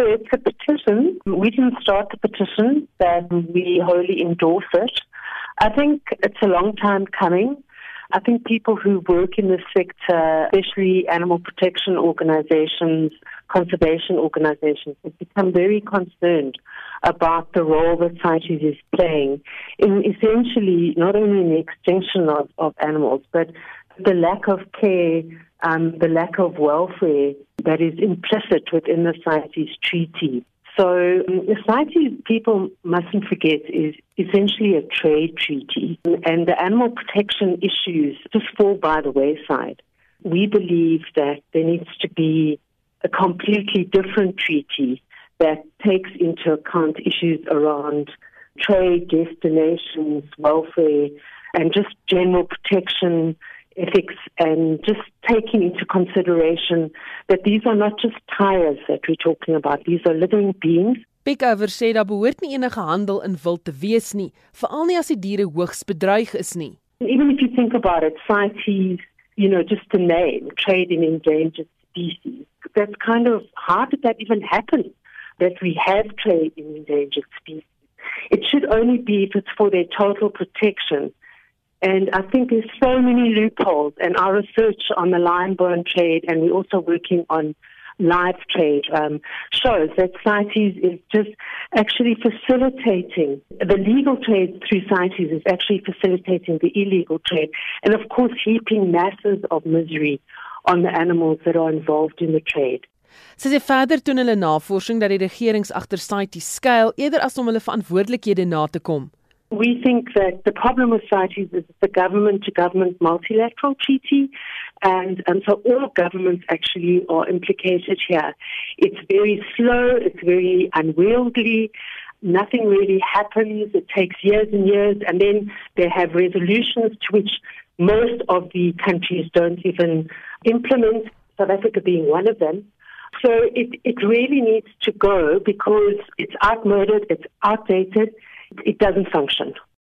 So it's a petition. We didn't start the petition, but we wholly endorse it. I think it's a long time coming. I think people who work in this sector, especially animal protection organizations, conservation organizations, have become very concerned about the role that CITES is playing in essentially not only in the extinction of, of animals, but the lack of care, um, the lack of welfare that is implicit within the CITES treaty. So um, the CITES, people mustn't forget, is essentially a trade treaty, and the animal protection issues just fall by the wayside. We believe that there needs to be a completely different treaty that takes into account issues around trade, destinations, welfare, and just general protection ethics and just taking into consideration that these are not just tires that we're talking about, these are living beings. Pickover sê daar behoort nie enige handel in wild te wees nie, veral nie as die diere hoogs bedreig is nie. Even if you think about it, CITES, you know, just the name, trade in endangered species, that's kind of, how did that even happen? That we have trade in endangered species. It should only be if it's for their total protection And I think there's so many loopholes, and our research on the lion bone trade, and we're also working on live trade, um, shows that CITES is just actually facilitating the legal trade through CITES is actually facilitating the illegal trade, and of course, heaping masses of misery on the animals that are involved in the trade. Sy sê verder doen hulle navorsing dat die regerings agter CITES skuil eerder as om hulle verantwoordelikhede na te kom. We think that the problem with CITES is the government to government multilateral treaty, and, and so all governments actually are implicated here. It's very slow, it's very unwieldy, nothing really happens, it takes years and years, and then they have resolutions to which most of the countries don't even implement, South Africa being one of them. So it, it really needs to go because it's outmoded, it's outdated it doesn't function.